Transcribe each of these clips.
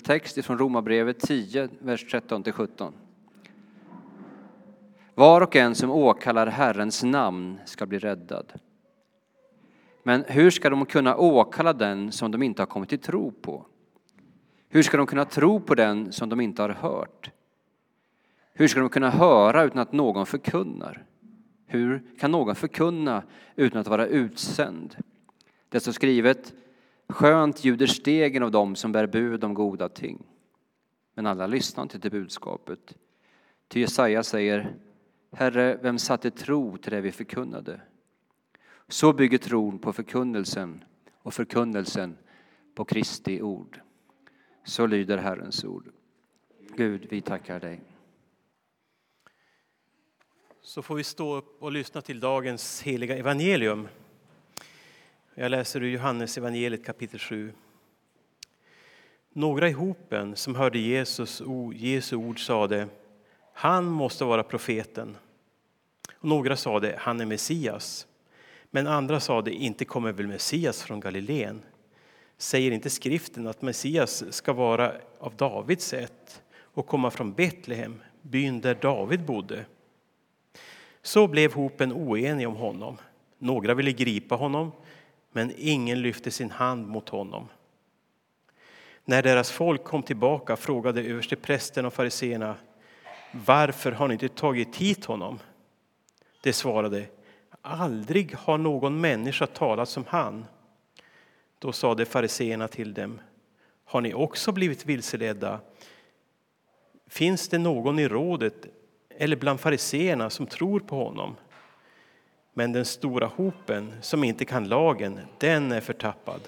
Text från Romarbrevet 10, vers 13-17. Var och en som åkallar Herrens namn ska bli räddad. Men hur ska de kunna åkalla den som de inte har kommit till tro på? Hur ska de kunna tro på den som de inte har hört? Hur ska de kunna höra utan att någon förkunnar? Hur kan någon förkunna utan att vara utsänd? Det står skrivet Skönt ljuder stegen av dem som bär bud om goda ting. Men alla lyssnar inte till budskapet. Ty Jesaja säger Herre, vem satte tro till det vi förkunnade? Så bygger tron på förkunnelsen och förkunnelsen på Kristi ord. Så lyder Herrens ord. Gud, vi tackar dig. Så får vi stå upp och lyssna till dagens heliga evangelium. Jag läser ur Johannes evangeliet kapitel 7. Några i hopen som hörde Jesus, Jesu ord sade han måste vara profeten. Och några sade han är Messias. Men andra sade inte kommer väl Messias från Galileen. Säger inte skriften att Messias ska vara av Davids sätt och komma från Betlehem, byn där David bodde? Så blev hopen oenig om honom. Några ville gripa honom, men ingen lyfte sin hand mot honom. När deras folk kom tillbaka frågade översteprästen och fariseerna varför har ni inte tagit hit honom? De svarade aldrig har någon människa talat som han. Då sade fariseerna till dem har ni också blivit vilseledda? Finns det någon i rådet eller bland fariseerna som tror på honom? Men den stora hopen som inte kan lagen, den är förtappad.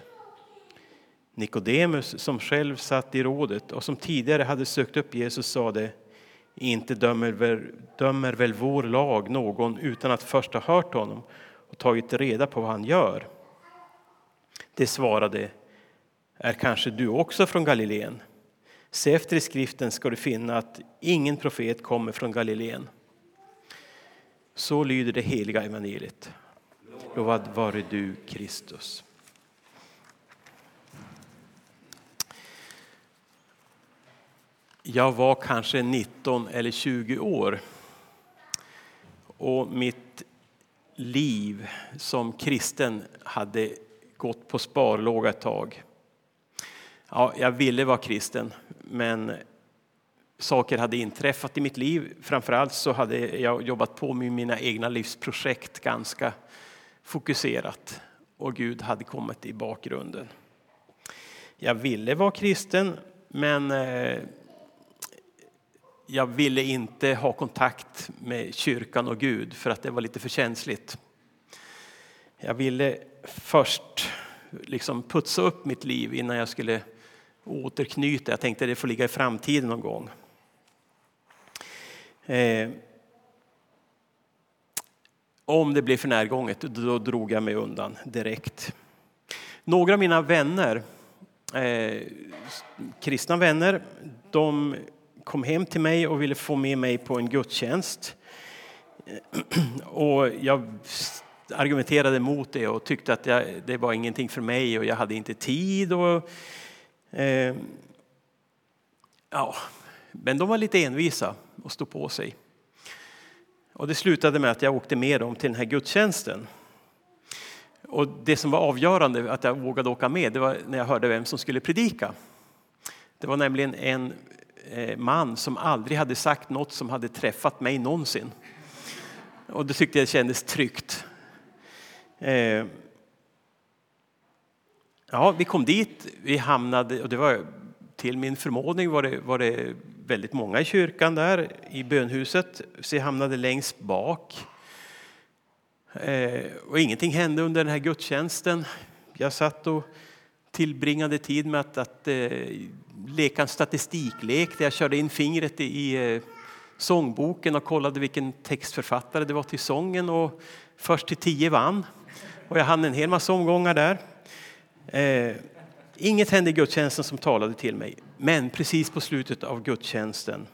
Nikodemus, som själv satt i rådet och som tidigare hade sökt upp Jesus, sade inte dömer väl, dömer väl vår lag någon utan att först ha hört honom och tagit reda på vad han gör. Det svarade, är kanske du också från Galileen? Se efter i skriften ska du finna att ingen profet kommer från Galileen. Så lyder det heliga evangeliet. Lovad vare du, Kristus. Jag var kanske 19 eller 20 år och mitt liv som kristen hade gått på sparlåga ett tag. Ja, jag ville vara kristen, men saker hade inträffat i mitt liv. Framförallt så hade jag jobbat på med mina egna livsprojekt ganska fokuserat och Gud hade kommit i bakgrunden. Jag ville vara kristen, men eh, jag ville inte ha kontakt med kyrkan och Gud för att det var lite för känsligt. Jag ville först liksom putsa upp mitt liv innan jag skulle återknyta. Jag tänkte det får ligga i framtiden någon gång. Eh, om det blev för närgånget, då drog jag mig undan direkt. Några av mina vänner, eh, kristna vänner, de kom hem till mig och ville få med mig på en gudstjänst. Och jag argumenterade mot det och tyckte att jag, det var ingenting för mig och jag hade inte tid. Och, eh, ja, men de var lite envisa och stod på sig. Och det slutade med att jag åkte med dem till den här gudstjänsten. Och det som var avgörande att jag vågade åka med, det var när jag hörde vem som skulle predika. Det var nämligen en eh, man som aldrig hade sagt något som hade träffat mig någonsin. Och det tyckte jag kändes tryggt. Eh, ja, vi kom dit, vi hamnade, och det var till min förmåning var det, var det väldigt många i kyrkan där i bönhuset, så jag hamnade längst bak. Eh, och ingenting hände under den här gudstjänsten. Jag satt och tillbringade tid med att, att eh, leka en statistiklek där jag körde in fingret i, i eh, sångboken och kollade vilken textförfattare det var till sången och först till tio vann. Och jag hann en hel massa omgångar där. Eh, Inget hände i gudstjänsten som talade till mig, men precis på slutet av gudstjänsten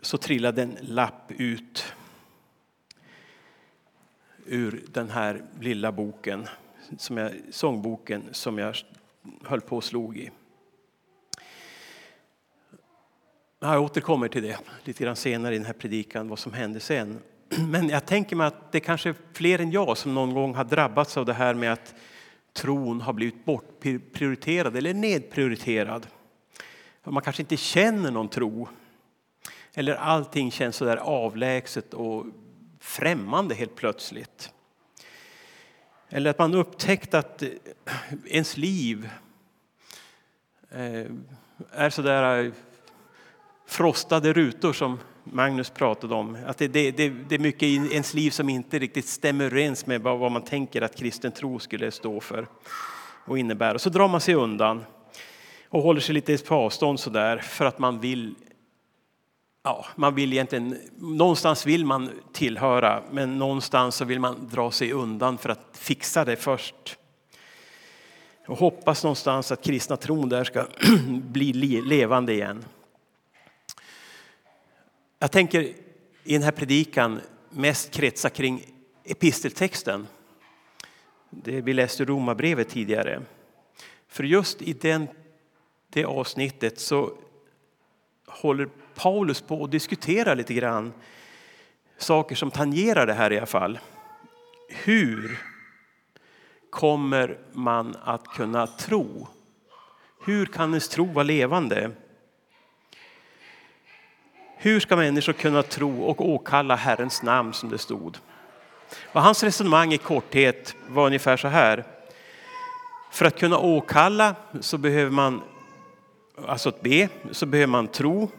så trillade en lapp ut ur den här lilla boken, som jag, sångboken som jag höll på och slog i. Jag återkommer till det lite grann senare i den här predikan, vad som hände sen. Men jag tänker mig att det kanske är fler än jag som någon gång har drabbats av det här med att tron har blivit bortprioriterad eller nedprioriterad. Man kanske inte känner någon tro. Eller allting känns så där avlägset och främmande helt plötsligt. Eller att man upptäckt att eh, ens liv eh, är så där eh, frostade rutor som Magnus pratade om. Att det, det, det, det är mycket i ens liv som inte riktigt stämmer överens med vad man tänker att kristen tro skulle stå för och innebära. Så drar man sig undan och håller sig lite på avstånd så där för att man vill Ja, man vill egentligen, någonstans vill man tillhöra men någonstans så vill man dra sig undan för att fixa det först. Och hoppas någonstans att kristna tron där ska bli levande igen. Jag tänker i den här predikan mest kretsa kring episteltexten. Det vi läste Romarbrevet tidigare. För just i den, det avsnittet så håller Paulus på att diskutera lite grann saker som tangerar det här i alla fall. Hur kommer man att kunna tro? Hur kan ens tro vara levande? Hur ska människor kunna tro och åkalla Herrens namn som det stod? Och hans resonemang i korthet var ungefär så här. För att kunna åkalla så behöver man, alltså att be, så behöver man tro.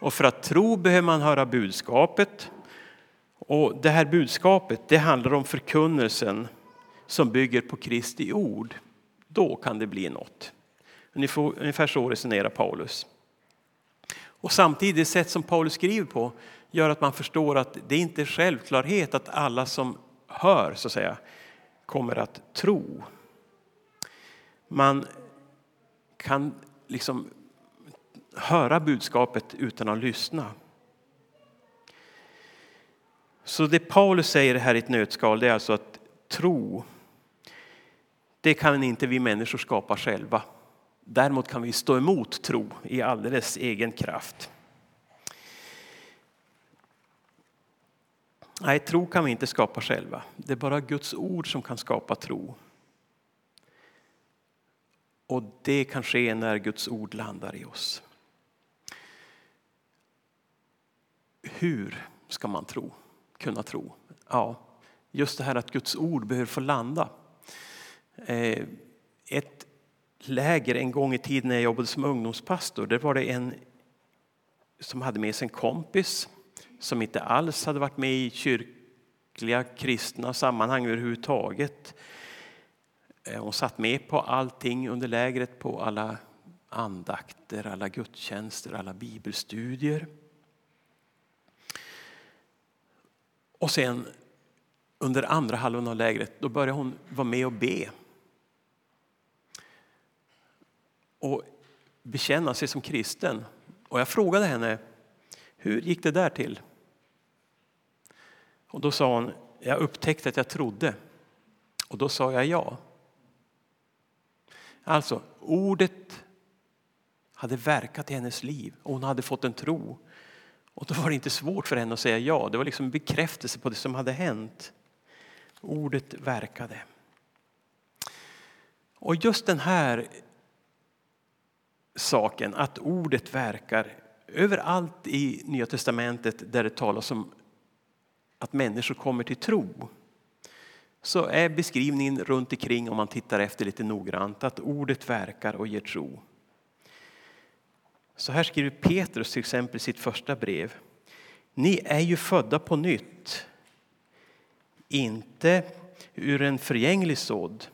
Och för att tro behöver man höra budskapet. Och det här budskapet det handlar om förkunnelsen som bygger på Kristi ord. Då kan det bli något. Ungefär så resonerar Paulus. Och samtidigt, det sätt som Paulus skriver på gör att man förstår att det inte är självklarhet att alla som hör så att säga kommer att tro. Man kan liksom höra budskapet utan att lyssna. Så det Paulus säger här i ett nötskal det är alltså att tro, det kan inte vi människor skapa själva. Däremot kan vi stå emot tro i alldeles egen kraft. Nej, tro kan vi inte skapa själva. Det är bara Guds ord som kan skapa tro. Och det kan ske när Guds ord landar i oss. Hur ska man tro? Kunna tro? Ja, just det här att Guds ord behöver få landa. Eh, ett läger en gång i tiden när jag jobbade som ungdomspastor. Där var det en som hade med sig en kompis som inte alls hade varit med i kyrkliga kristna sammanhang överhuvudtaget. Eh, hon satt med på allting under lägret, på alla andakter, alla gudstjänster, alla bibelstudier. Och sen under andra halvan av lägret då började hon vara med och be och bekänna sig som kristen. Och jag frågade henne, hur gick det där till? Och då sa hon, jag upptäckte att jag trodde. Och då sa jag ja. Alltså, ordet hade verkat i hennes liv och hon hade fått en tro. Och då var det inte svårt för henne att säga ja. Det var liksom en bekräftelse på det som hade hänt. Ordet verkade. Och just den här saken att ordet verkar överallt i Nya testamentet där det talas om att människor kommer till tro så är beskrivningen runt omkring om man tittar efter lite noggrant att ordet verkar och ger tro. Så här skriver Petrus till exempel i sitt första brev. Ni är ju födda på nytt, inte ur en förgänglig sådd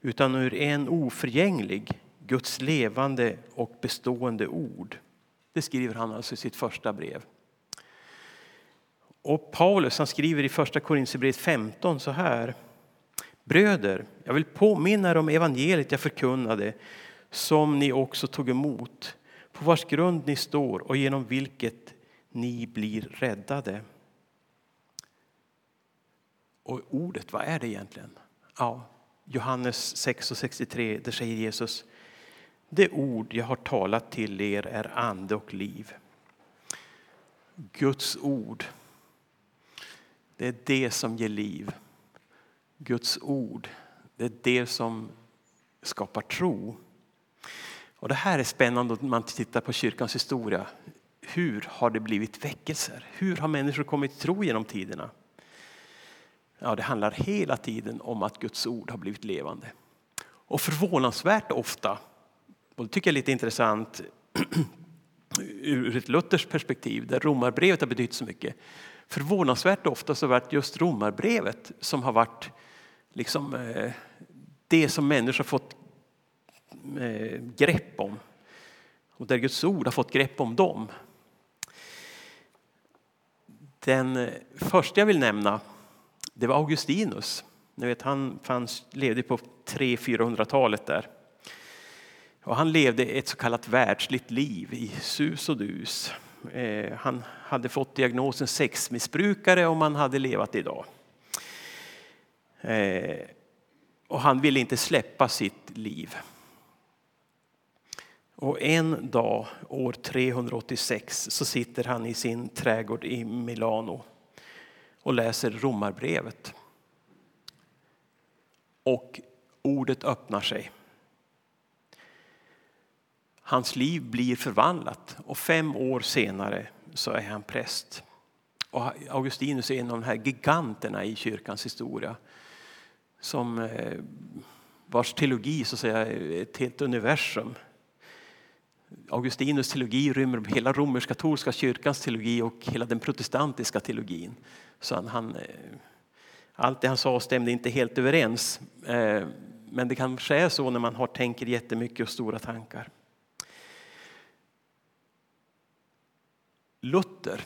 utan ur en oförgänglig Guds levande och bestående ord. Det skriver han alltså i sitt första brev. Och Paulus han skriver i första Korinthierbrevet 15 så här. Bröder, jag vill påminna er om evangeliet jag förkunnade som ni också tog emot, på vars grund ni står och genom vilket ni blir räddade. Och ordet, vad är det egentligen? Ja, Johannes 6 och 63, där säger Jesus det ord jag har talat till er är ande och liv. Guds ord, det är det som ger liv. Guds ord, det är det som skapar tro. Och det här är spännande när man tittar på kyrkans historia. Hur har det blivit väckelser? Hur har människor kommit till tro genom tiderna? Ja, det handlar hela tiden om att Guds ord har blivit levande. Och förvånansvärt ofta, och det tycker jag är lite intressant ur ett Luthers perspektiv, där romarbrevet har betytt så mycket. Förvånansvärt ofta så har det varit just romarbrevet som har varit liksom, eh, det som människor fått eh, grepp om. Och där Guds ord har fått grepp om dem. Den eh, första jag vill nämna det var Augustinus. Ni vet, han fanns, levde på 300-400-talet där. Och han levde ett så kallat världsligt liv i sus och dus. Eh, han hade fått diagnosen sexmissbrukare om han hade levat idag. Eh, och han ville inte släppa sitt liv. Och en dag, år 386, så sitter han i sin trädgård i Milano och läser romarbrevet. Och ordet öppnar sig. Hans liv blir förvandlat och fem år senare så är han präst. Och Augustinus är en av de här giganterna i kyrkans historia som eh, vars teologi så att säga, är ett helt universum. Augustinus teologi rymmer hela romersk-katolska kyrkans teologi och hela den protestantiska teologin. Så han, han, eh, allt det han sa stämde inte helt överens. Eh, men det kanske är så när man har, tänker jättemycket och stora tankar. Luther,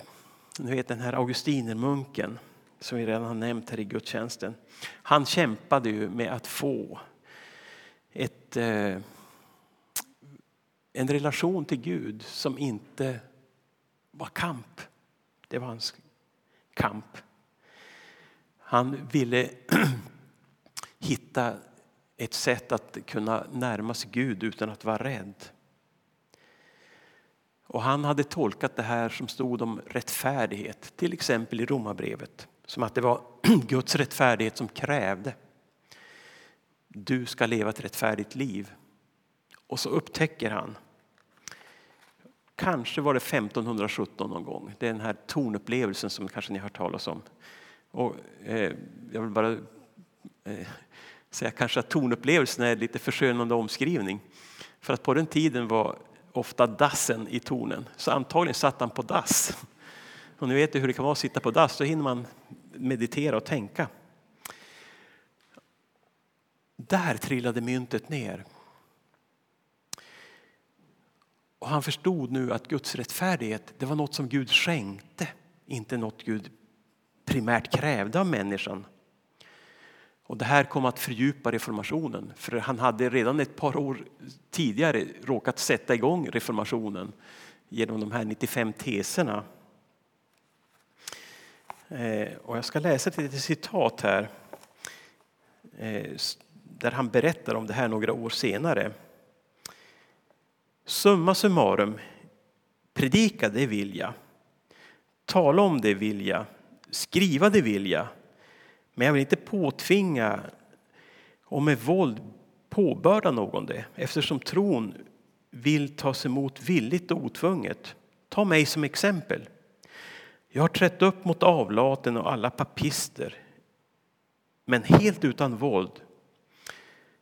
ni vet den här augustinermunken som vi redan har nämnt här i gudstjänsten. Han kämpade ju med att få ett, eh, en relation till Gud som inte var kamp. Det var hans kamp. Han ville hitta ett sätt att kunna närma sig Gud utan att vara rädd. Och han hade tolkat det här som stod om rättfärdighet, till exempel i Romarbrevet, som att det var Guds rättfärdighet som krävde. Du ska leva ett rättfärdigt liv. Och så upptäcker han, kanske var det 1517 någon gång, det är den här tornupplevelsen som kanske ni har hört talas om. Och, eh, jag vill bara eh, säga kanske att tornupplevelsen är lite förskönande omskrivning. För att på den tiden var ofta dassen i tonen, så antagligen satt han på dass. Och ni vet hur det kan vara att sitta på dass, då hinner man meditera och tänka. Där trillade myntet ner. Och han förstod nu att Guds rättfärdighet det var något som Gud skänkte, inte något Gud primärt krävde av människan. Och det här kom att fördjupa reformationen, för han hade redan ett par år tidigare råkat sätta igång reformationen genom de här 95 teserna. Eh, och jag ska läsa ett litet citat här eh, där han berättar om det här några år senare. Summa summarum, predika det vill jag. Tala om det vill jag. Skriva det vill jag. Men jag vill inte påtvinga och med våld påbörda någon det eftersom tron vill tas emot villigt och otvunget. Ta mig som exempel. Jag har trätt upp mot avlaten och alla papister men helt utan våld.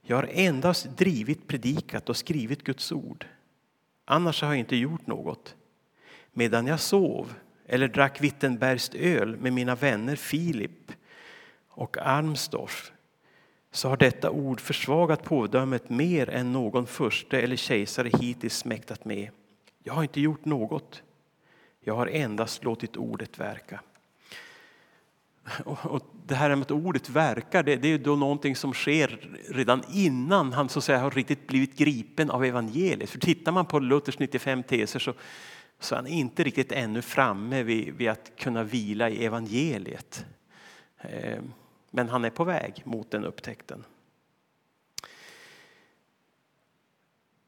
Jag har endast drivit, predikat och skrivit Guds ord. Annars har jag inte gjort något. Medan jag sov eller drack Wittenbergskt öl med mina vänner Filip och Armstorff så har detta ord försvagat pådömet mer än någon furste eller kejsare hittills mäktat med. Jag har inte gjort något. Jag har endast låtit ordet verka. Och det här med att ordet verkar, det, det är då någonting som sker redan innan han så att säga, har riktigt blivit gripen av evangeliet. För tittar man på Luthers 95 teser så, så är han inte riktigt ännu framme vid, vid att kunna vila i evangeliet. Ehm, men han är på väg mot den upptäckten.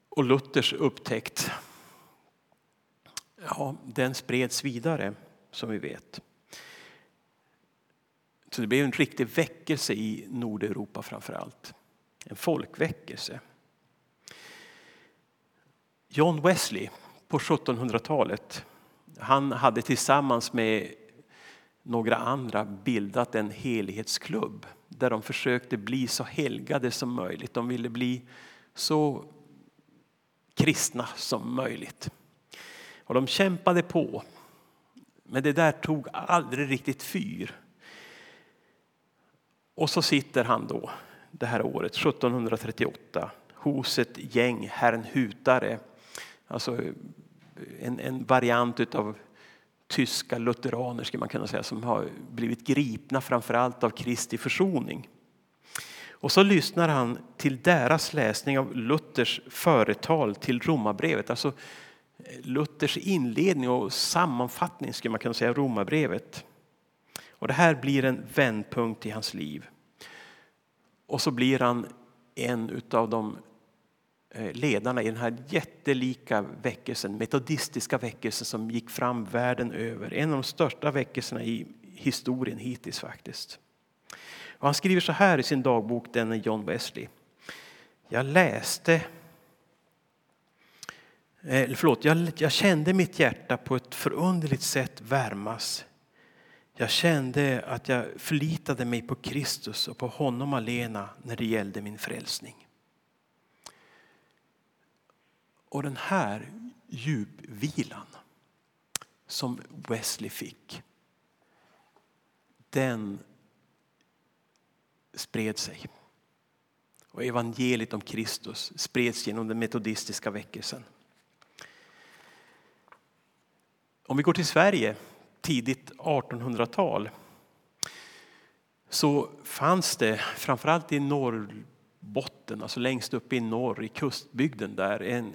Och Luthers upptäckt, ja, den spreds vidare som vi vet. Så det blev en riktig väckelse i Nordeuropa framför allt. En folkväckelse. John Wesley på 1700-talet han hade tillsammans med några andra bildat en helighetsklubb där de försökte bli så helgade som möjligt. De ville bli så kristna som möjligt. Och de kämpade på. Men det där tog aldrig riktigt fyr. Och så sitter han då det här året, 1738, hos ett gäng herrnhutare. Alltså en, en variant av tyska lutheraner skulle man kunna säga som har blivit gripna framförallt av Kristi försoning. Och så lyssnar han till deras läsning av Luthers företal till Romarbrevet. Alltså eh, Luthers inledning och sammanfattning skulle man kunna säga Romarbrevet. Och det här blir en vändpunkt i hans liv. Och så blir han en av de Eh, ledarna i den här jättelika väckelsen, metodistiska väckelsen som gick fram världen över. En av de största väckelserna i historien hittills faktiskt. Och han skriver så här i sin dagbok, denne John Wesley. Jag läste, eh, förlåt, jag, jag kände mitt hjärta på ett förunderligt sätt värmas jag kände att jag förlitade mig på Kristus och på honom alena när det gällde min frälsning. Och den här djupvilan som Wesley fick, den spred sig. Och evangeliet om Kristus spreds genom den metodistiska väckelsen. Om vi går till Sverige tidigt 1800-tal så fanns det, framförallt i botten, alltså längst upp i norr, i kustbygden där, en,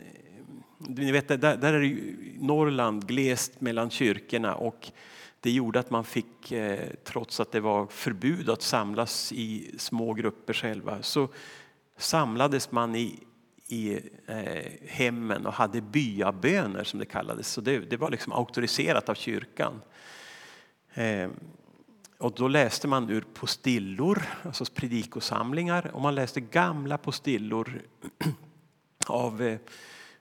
ni vet, där, där är Norrland glest mellan kyrkorna och det gjorde att man fick, eh, trots att det var förbud att samlas i små grupper själva, så samlades man i i eh, hemmen och hade byaböner som det kallades. Så det, det var liksom auktoriserat av kyrkan. Eh, och då läste man ur postillor, alltså predikosamlingar, och man läste gamla postillor av eh,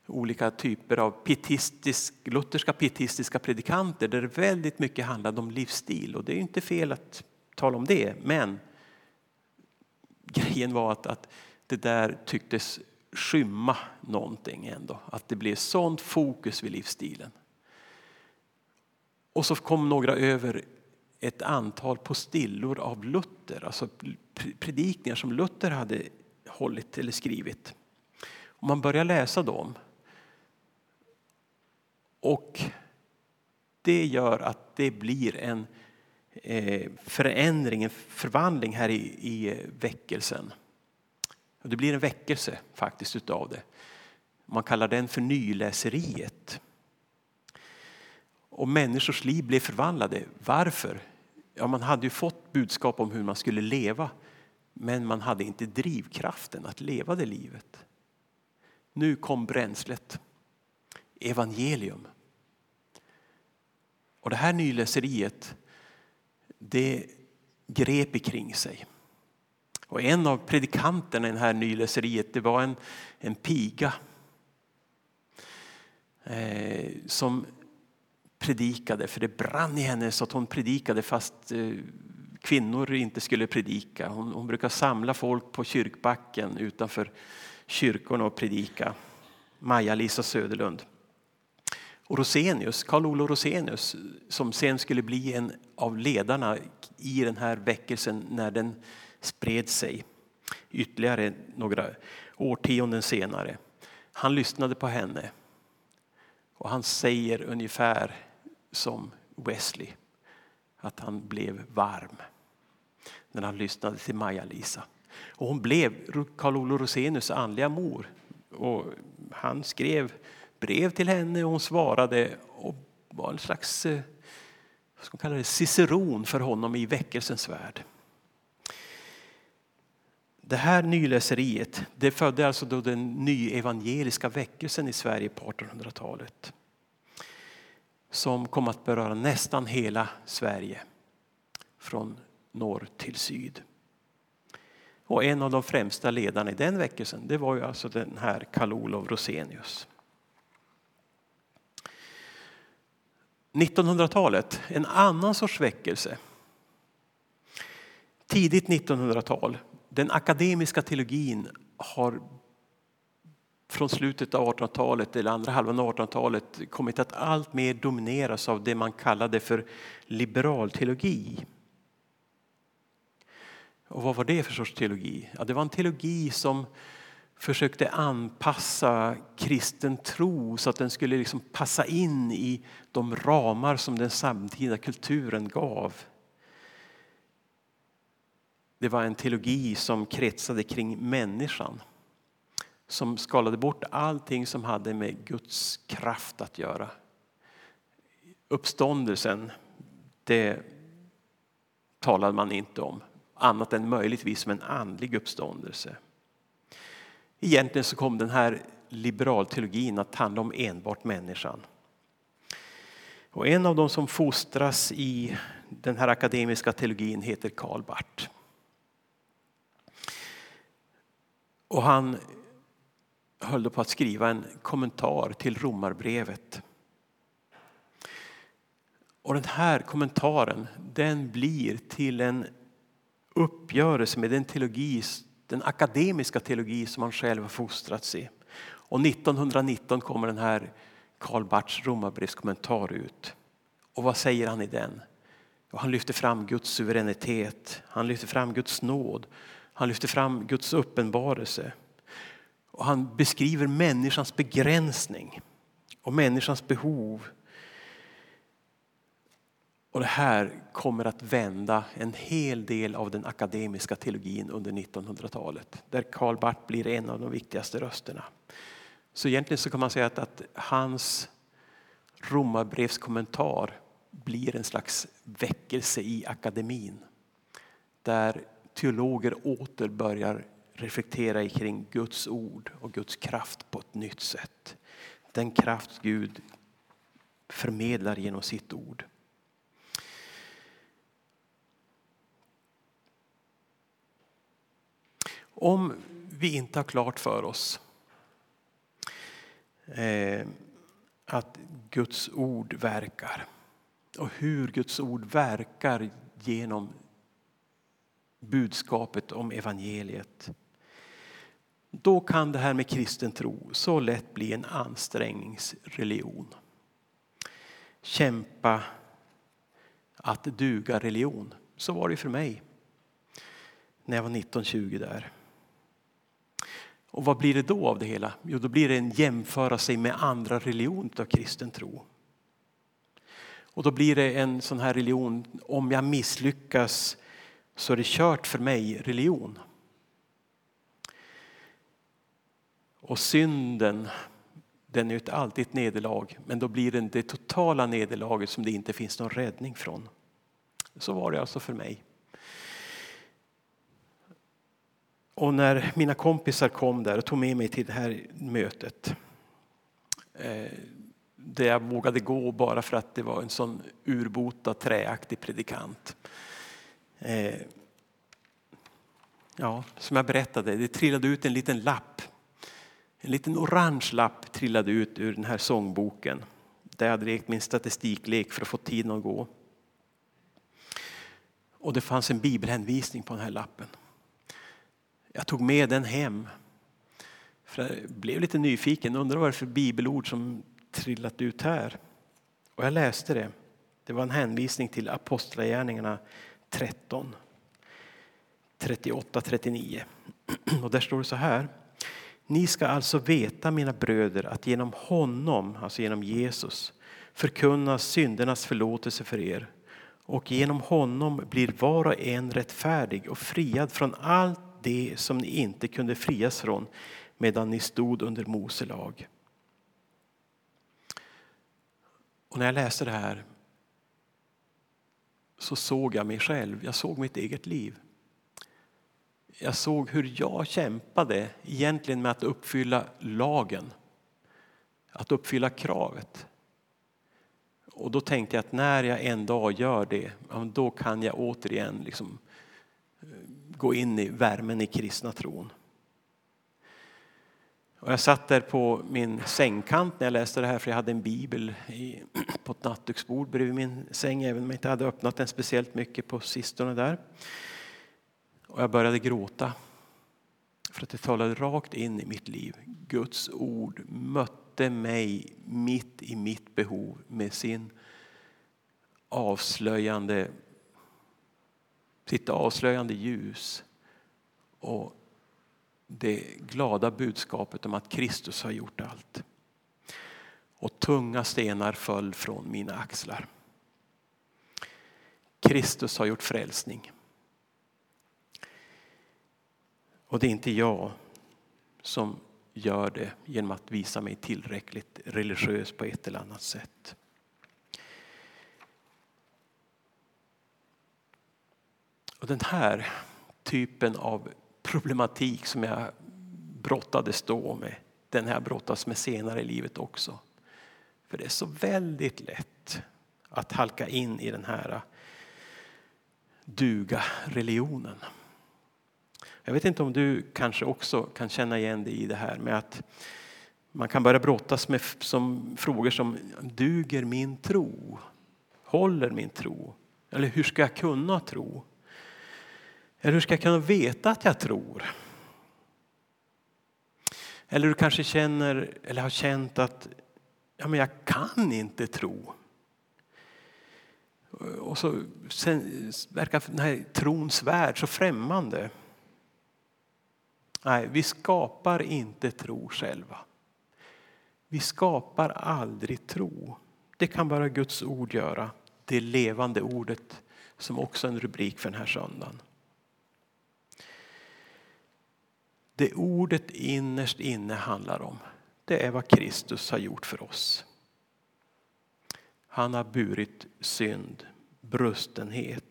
olika typer av pietistisk, lutherska pietistiska predikanter där det väldigt mycket handlade om livsstil. Och det är inte fel att tala om det, men grejen var att, att det där tycktes skymma någonting ändå. Att det blev sånt fokus vid livsstilen. Och så kom några över ett antal postillor av Luther, alltså predikningar som Luther hade hållit eller skrivit. Och man börjar läsa dem. Och det gör att det blir en eh, förändring, en förvandling här i, i väckelsen. Och det blir en väckelse faktiskt utav det. Man kallar den för nyläseriet. Och människors liv blev förvandlade. Varför? Ja, man hade ju fått budskap om hur man skulle leva men man hade inte drivkraften att leva det livet. Nu kom bränslet. Evangelium. Och det här nyläseriet det grep kring sig. Och en av predikanterna i det här nyläseriet det var en, en piga eh, som predikade, för det brann i henne så att hon predikade fast eh, kvinnor inte skulle predika. Hon, hon brukar samla folk på kyrkbacken utanför kyrkorna och predika. Maja-Lisa Söderlund. Och Rosenius, Karl-Olof Rosenius som sen skulle bli en av ledarna i den här väckelsen när den spred sig ytterligare några årtionden senare. Han lyssnade på henne och han säger ungefär som Wesley att han blev varm när han lyssnade till Maja-Lisa. Och hon blev Carl Olof Rosenius andliga mor. Och han skrev brev till henne och hon svarade och var en slags eh, vad ska man kalla det, ciceron för honom i väckelsens värld. Det här nyläseriet det födde alltså då den nyevangeliska väckelsen i Sverige på 1800-talet. Som kom att beröra nästan hela Sverige från norr till syd. Och en av de främsta ledarna i den väckelsen det var ju alltså den här Karl Olof Rosenius. 1900-talet, en annan sorts väckelse. Tidigt 1900-tal, den akademiska teologin har från slutet av 1800-talet eller andra halvan av 1800-talet kommit att allt mer domineras av det man kallade för liberal teologi. Och vad var det för sorts teologi? Ja, det var en teologi som försökte anpassa kristen tro så att den skulle liksom passa in i de ramar som den samtida kulturen gav. Det var en teologi som kretsade kring människan. Som skalade bort allting som hade med Guds kraft att göra. Uppståndelsen, det talade man inte om. Annat än möjligtvis som en andlig uppståndelse. Egentligen så kom den här liberalteologin att handla om enbart människan. Och en av de som fostras i den här akademiska teologin heter Karl Barth. Och han höll på att skriva en kommentar till Romarbrevet. Och den här kommentaren den blir till en uppgörelse med den teologi, den akademiska teologi som han själv har fostrats i. Och 1919 kommer den här Karl Barths Romarbrevskommentar ut. Och vad säger han i den? Han lyfter fram Guds suveränitet, han lyfter fram Guds nåd, han lyfter fram Guds uppenbarelse. Och han beskriver människans begränsning och människans behov och det här kommer att vända en hel del av den akademiska teologin under 1900-talet. Där Karl Barth blir en av de viktigaste rösterna. Så egentligen så kan man säga att, att hans romarbrevskommentar blir en slags väckelse i akademin. Där teologer åter börjar reflektera kring Guds ord och Guds kraft på ett nytt sätt. Den kraft Gud förmedlar genom sitt ord. Om vi inte har klart för oss eh, att Guds ord verkar och hur Guds ord verkar genom budskapet om evangeliet. Då kan det här med kristen tro så lätt bli en ansträngningsreligion. Kämpa att duga religion. Så var det för mig när jag var 19-20 där. Och vad blir det då av det hela? Jo, då blir det en jämföra sig med andra religioner av kristen tro. Och då blir det en sån här religion, om jag misslyckas så är det kört för mig religion. Och synden, den är ju alltid ett nederlag, men då blir det det totala nederlaget som det inte finns någon räddning från. Så var det alltså för mig. Och när mina kompisar kom där och tog med mig till det här mötet eh, där jag vågade gå bara för att det var en sån urbota träaktig predikant. Eh, ja, som jag berättade, det trillade ut en liten lapp. En liten orange lapp trillade ut ur den här sångboken där jag hade lekt min statistiklek för att få tiden att gå. Och det fanns en bibelhänvisning på den här lappen. Jag tog med den hem. För jag blev lite nyfiken, undrar vad det är för bibelord som trillat ut här. Och jag läste det. Det var en hänvisning till Apostlagärningarna 13, 38-39. Och där står det så här. Ni ska alltså veta, mina bröder, att genom honom, alltså genom Jesus, förkunnas syndernas förlåtelse för er. Och genom honom blir var och en rättfärdig och friad från allt det som ni inte kunde frias från medan ni stod under Mose lag. Och när jag läste det här så såg jag mig själv, jag såg mitt eget liv jag såg hur jag kämpade egentligen med att uppfylla lagen. Att uppfylla kravet. Och då tänkte jag att när jag en dag gör det, då kan jag återigen liksom eh, gå in i värmen i kristna tron. Och jag satt där på min sängkant när jag läste det här för jag hade en bibel i, på ett nattduksbord bredvid min säng även om jag inte hade öppnat den speciellt mycket på sistone där. Och jag började gråta för att det talade rakt in i mitt liv. Guds ord mötte mig mitt i mitt behov med sin avslöjande, sitt avslöjande ljus och det glada budskapet om att Kristus har gjort allt. Och tunga stenar föll från mina axlar. Kristus har gjort frälsning. Och det är inte jag som gör det genom att visa mig tillräckligt religiös på ett eller annat sätt. Och den här typen av problematik som jag brottades då med, den här brottas med senare i livet också. För det är så väldigt lätt att halka in i den här duga-religionen. Jag vet inte om du kanske också kan känna igen dig i det här med att man kan börja brottas med som frågor som duger min tro? Håller min tro? Eller hur ska jag kunna tro? Eller hur ska jag kunna veta att jag tror? Eller du kanske känner eller har känt att ja, men jag kan inte tro. Och så sen, verkar den här trons värld så främmande. Nej, vi skapar inte tro själva. Vi skapar aldrig tro. Det kan bara Guds ord göra. Det levande ordet som också är en rubrik för den här söndagen. Det ordet innerst inne handlar om, det är vad Kristus har gjort för oss. Han har burit synd, brustenhet.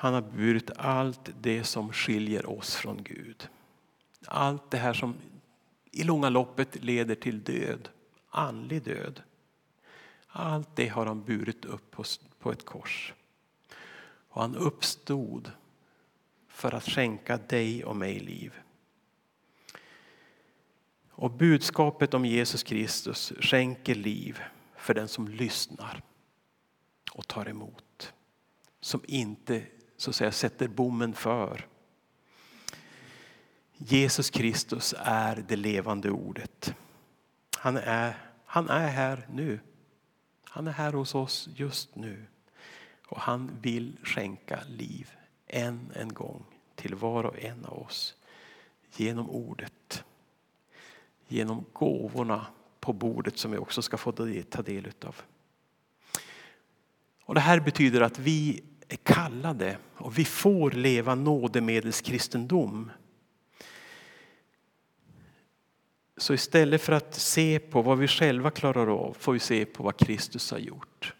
Han har burit allt det som skiljer oss från Gud. Allt det här som i långa loppet leder till död, andlig död. Allt det har han burit upp på ett kors. Och han uppstod för att skänka dig och mig liv. Och budskapet om Jesus Kristus skänker liv för den som lyssnar och tar emot. Som inte så att säga, sätter bommen för. Jesus Kristus är det levande ordet. Han är, han är här nu. Han är här hos oss just nu. Och han vill skänka liv än en gång till var och en av oss genom ordet. Genom gåvorna på bordet som vi också ska få ta del av. Och det här betyder att vi är kallade och vi får leva nådemedelskristendom. Så istället för att se på vad vi själva klarar av får vi se på vad Kristus har gjort.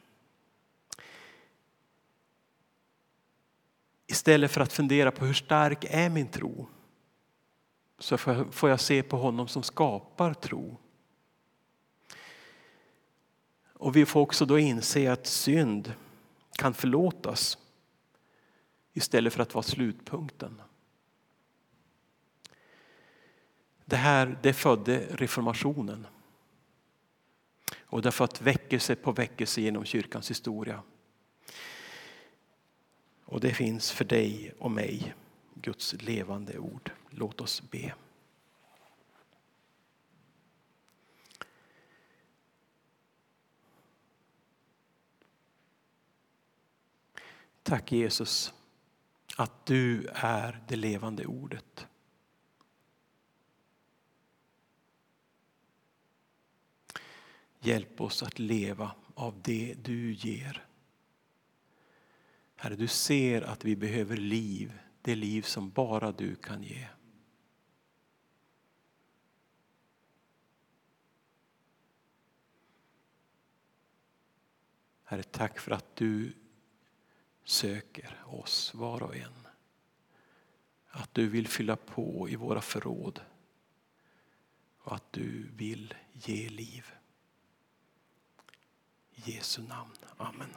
Istället för att fundera på hur stark är min tro så får jag se på honom som skapar tro. Och vi får också då inse att synd kan förlåtas istället för att vara slutpunkten. Det här det födde reformationen. Och det har fått väckelse på väckelse genom kyrkans historia. Och det finns för dig och mig Guds levande ord. Låt oss be. Tack Jesus att du är det levande ordet. Hjälp oss att leva av det du ger. Herre, du ser att vi behöver liv, det liv som bara du kan ge. Herre, tack för att du söker oss var och en. Att du vill fylla på i våra förråd och att du vill ge liv. I Jesu namn. Amen.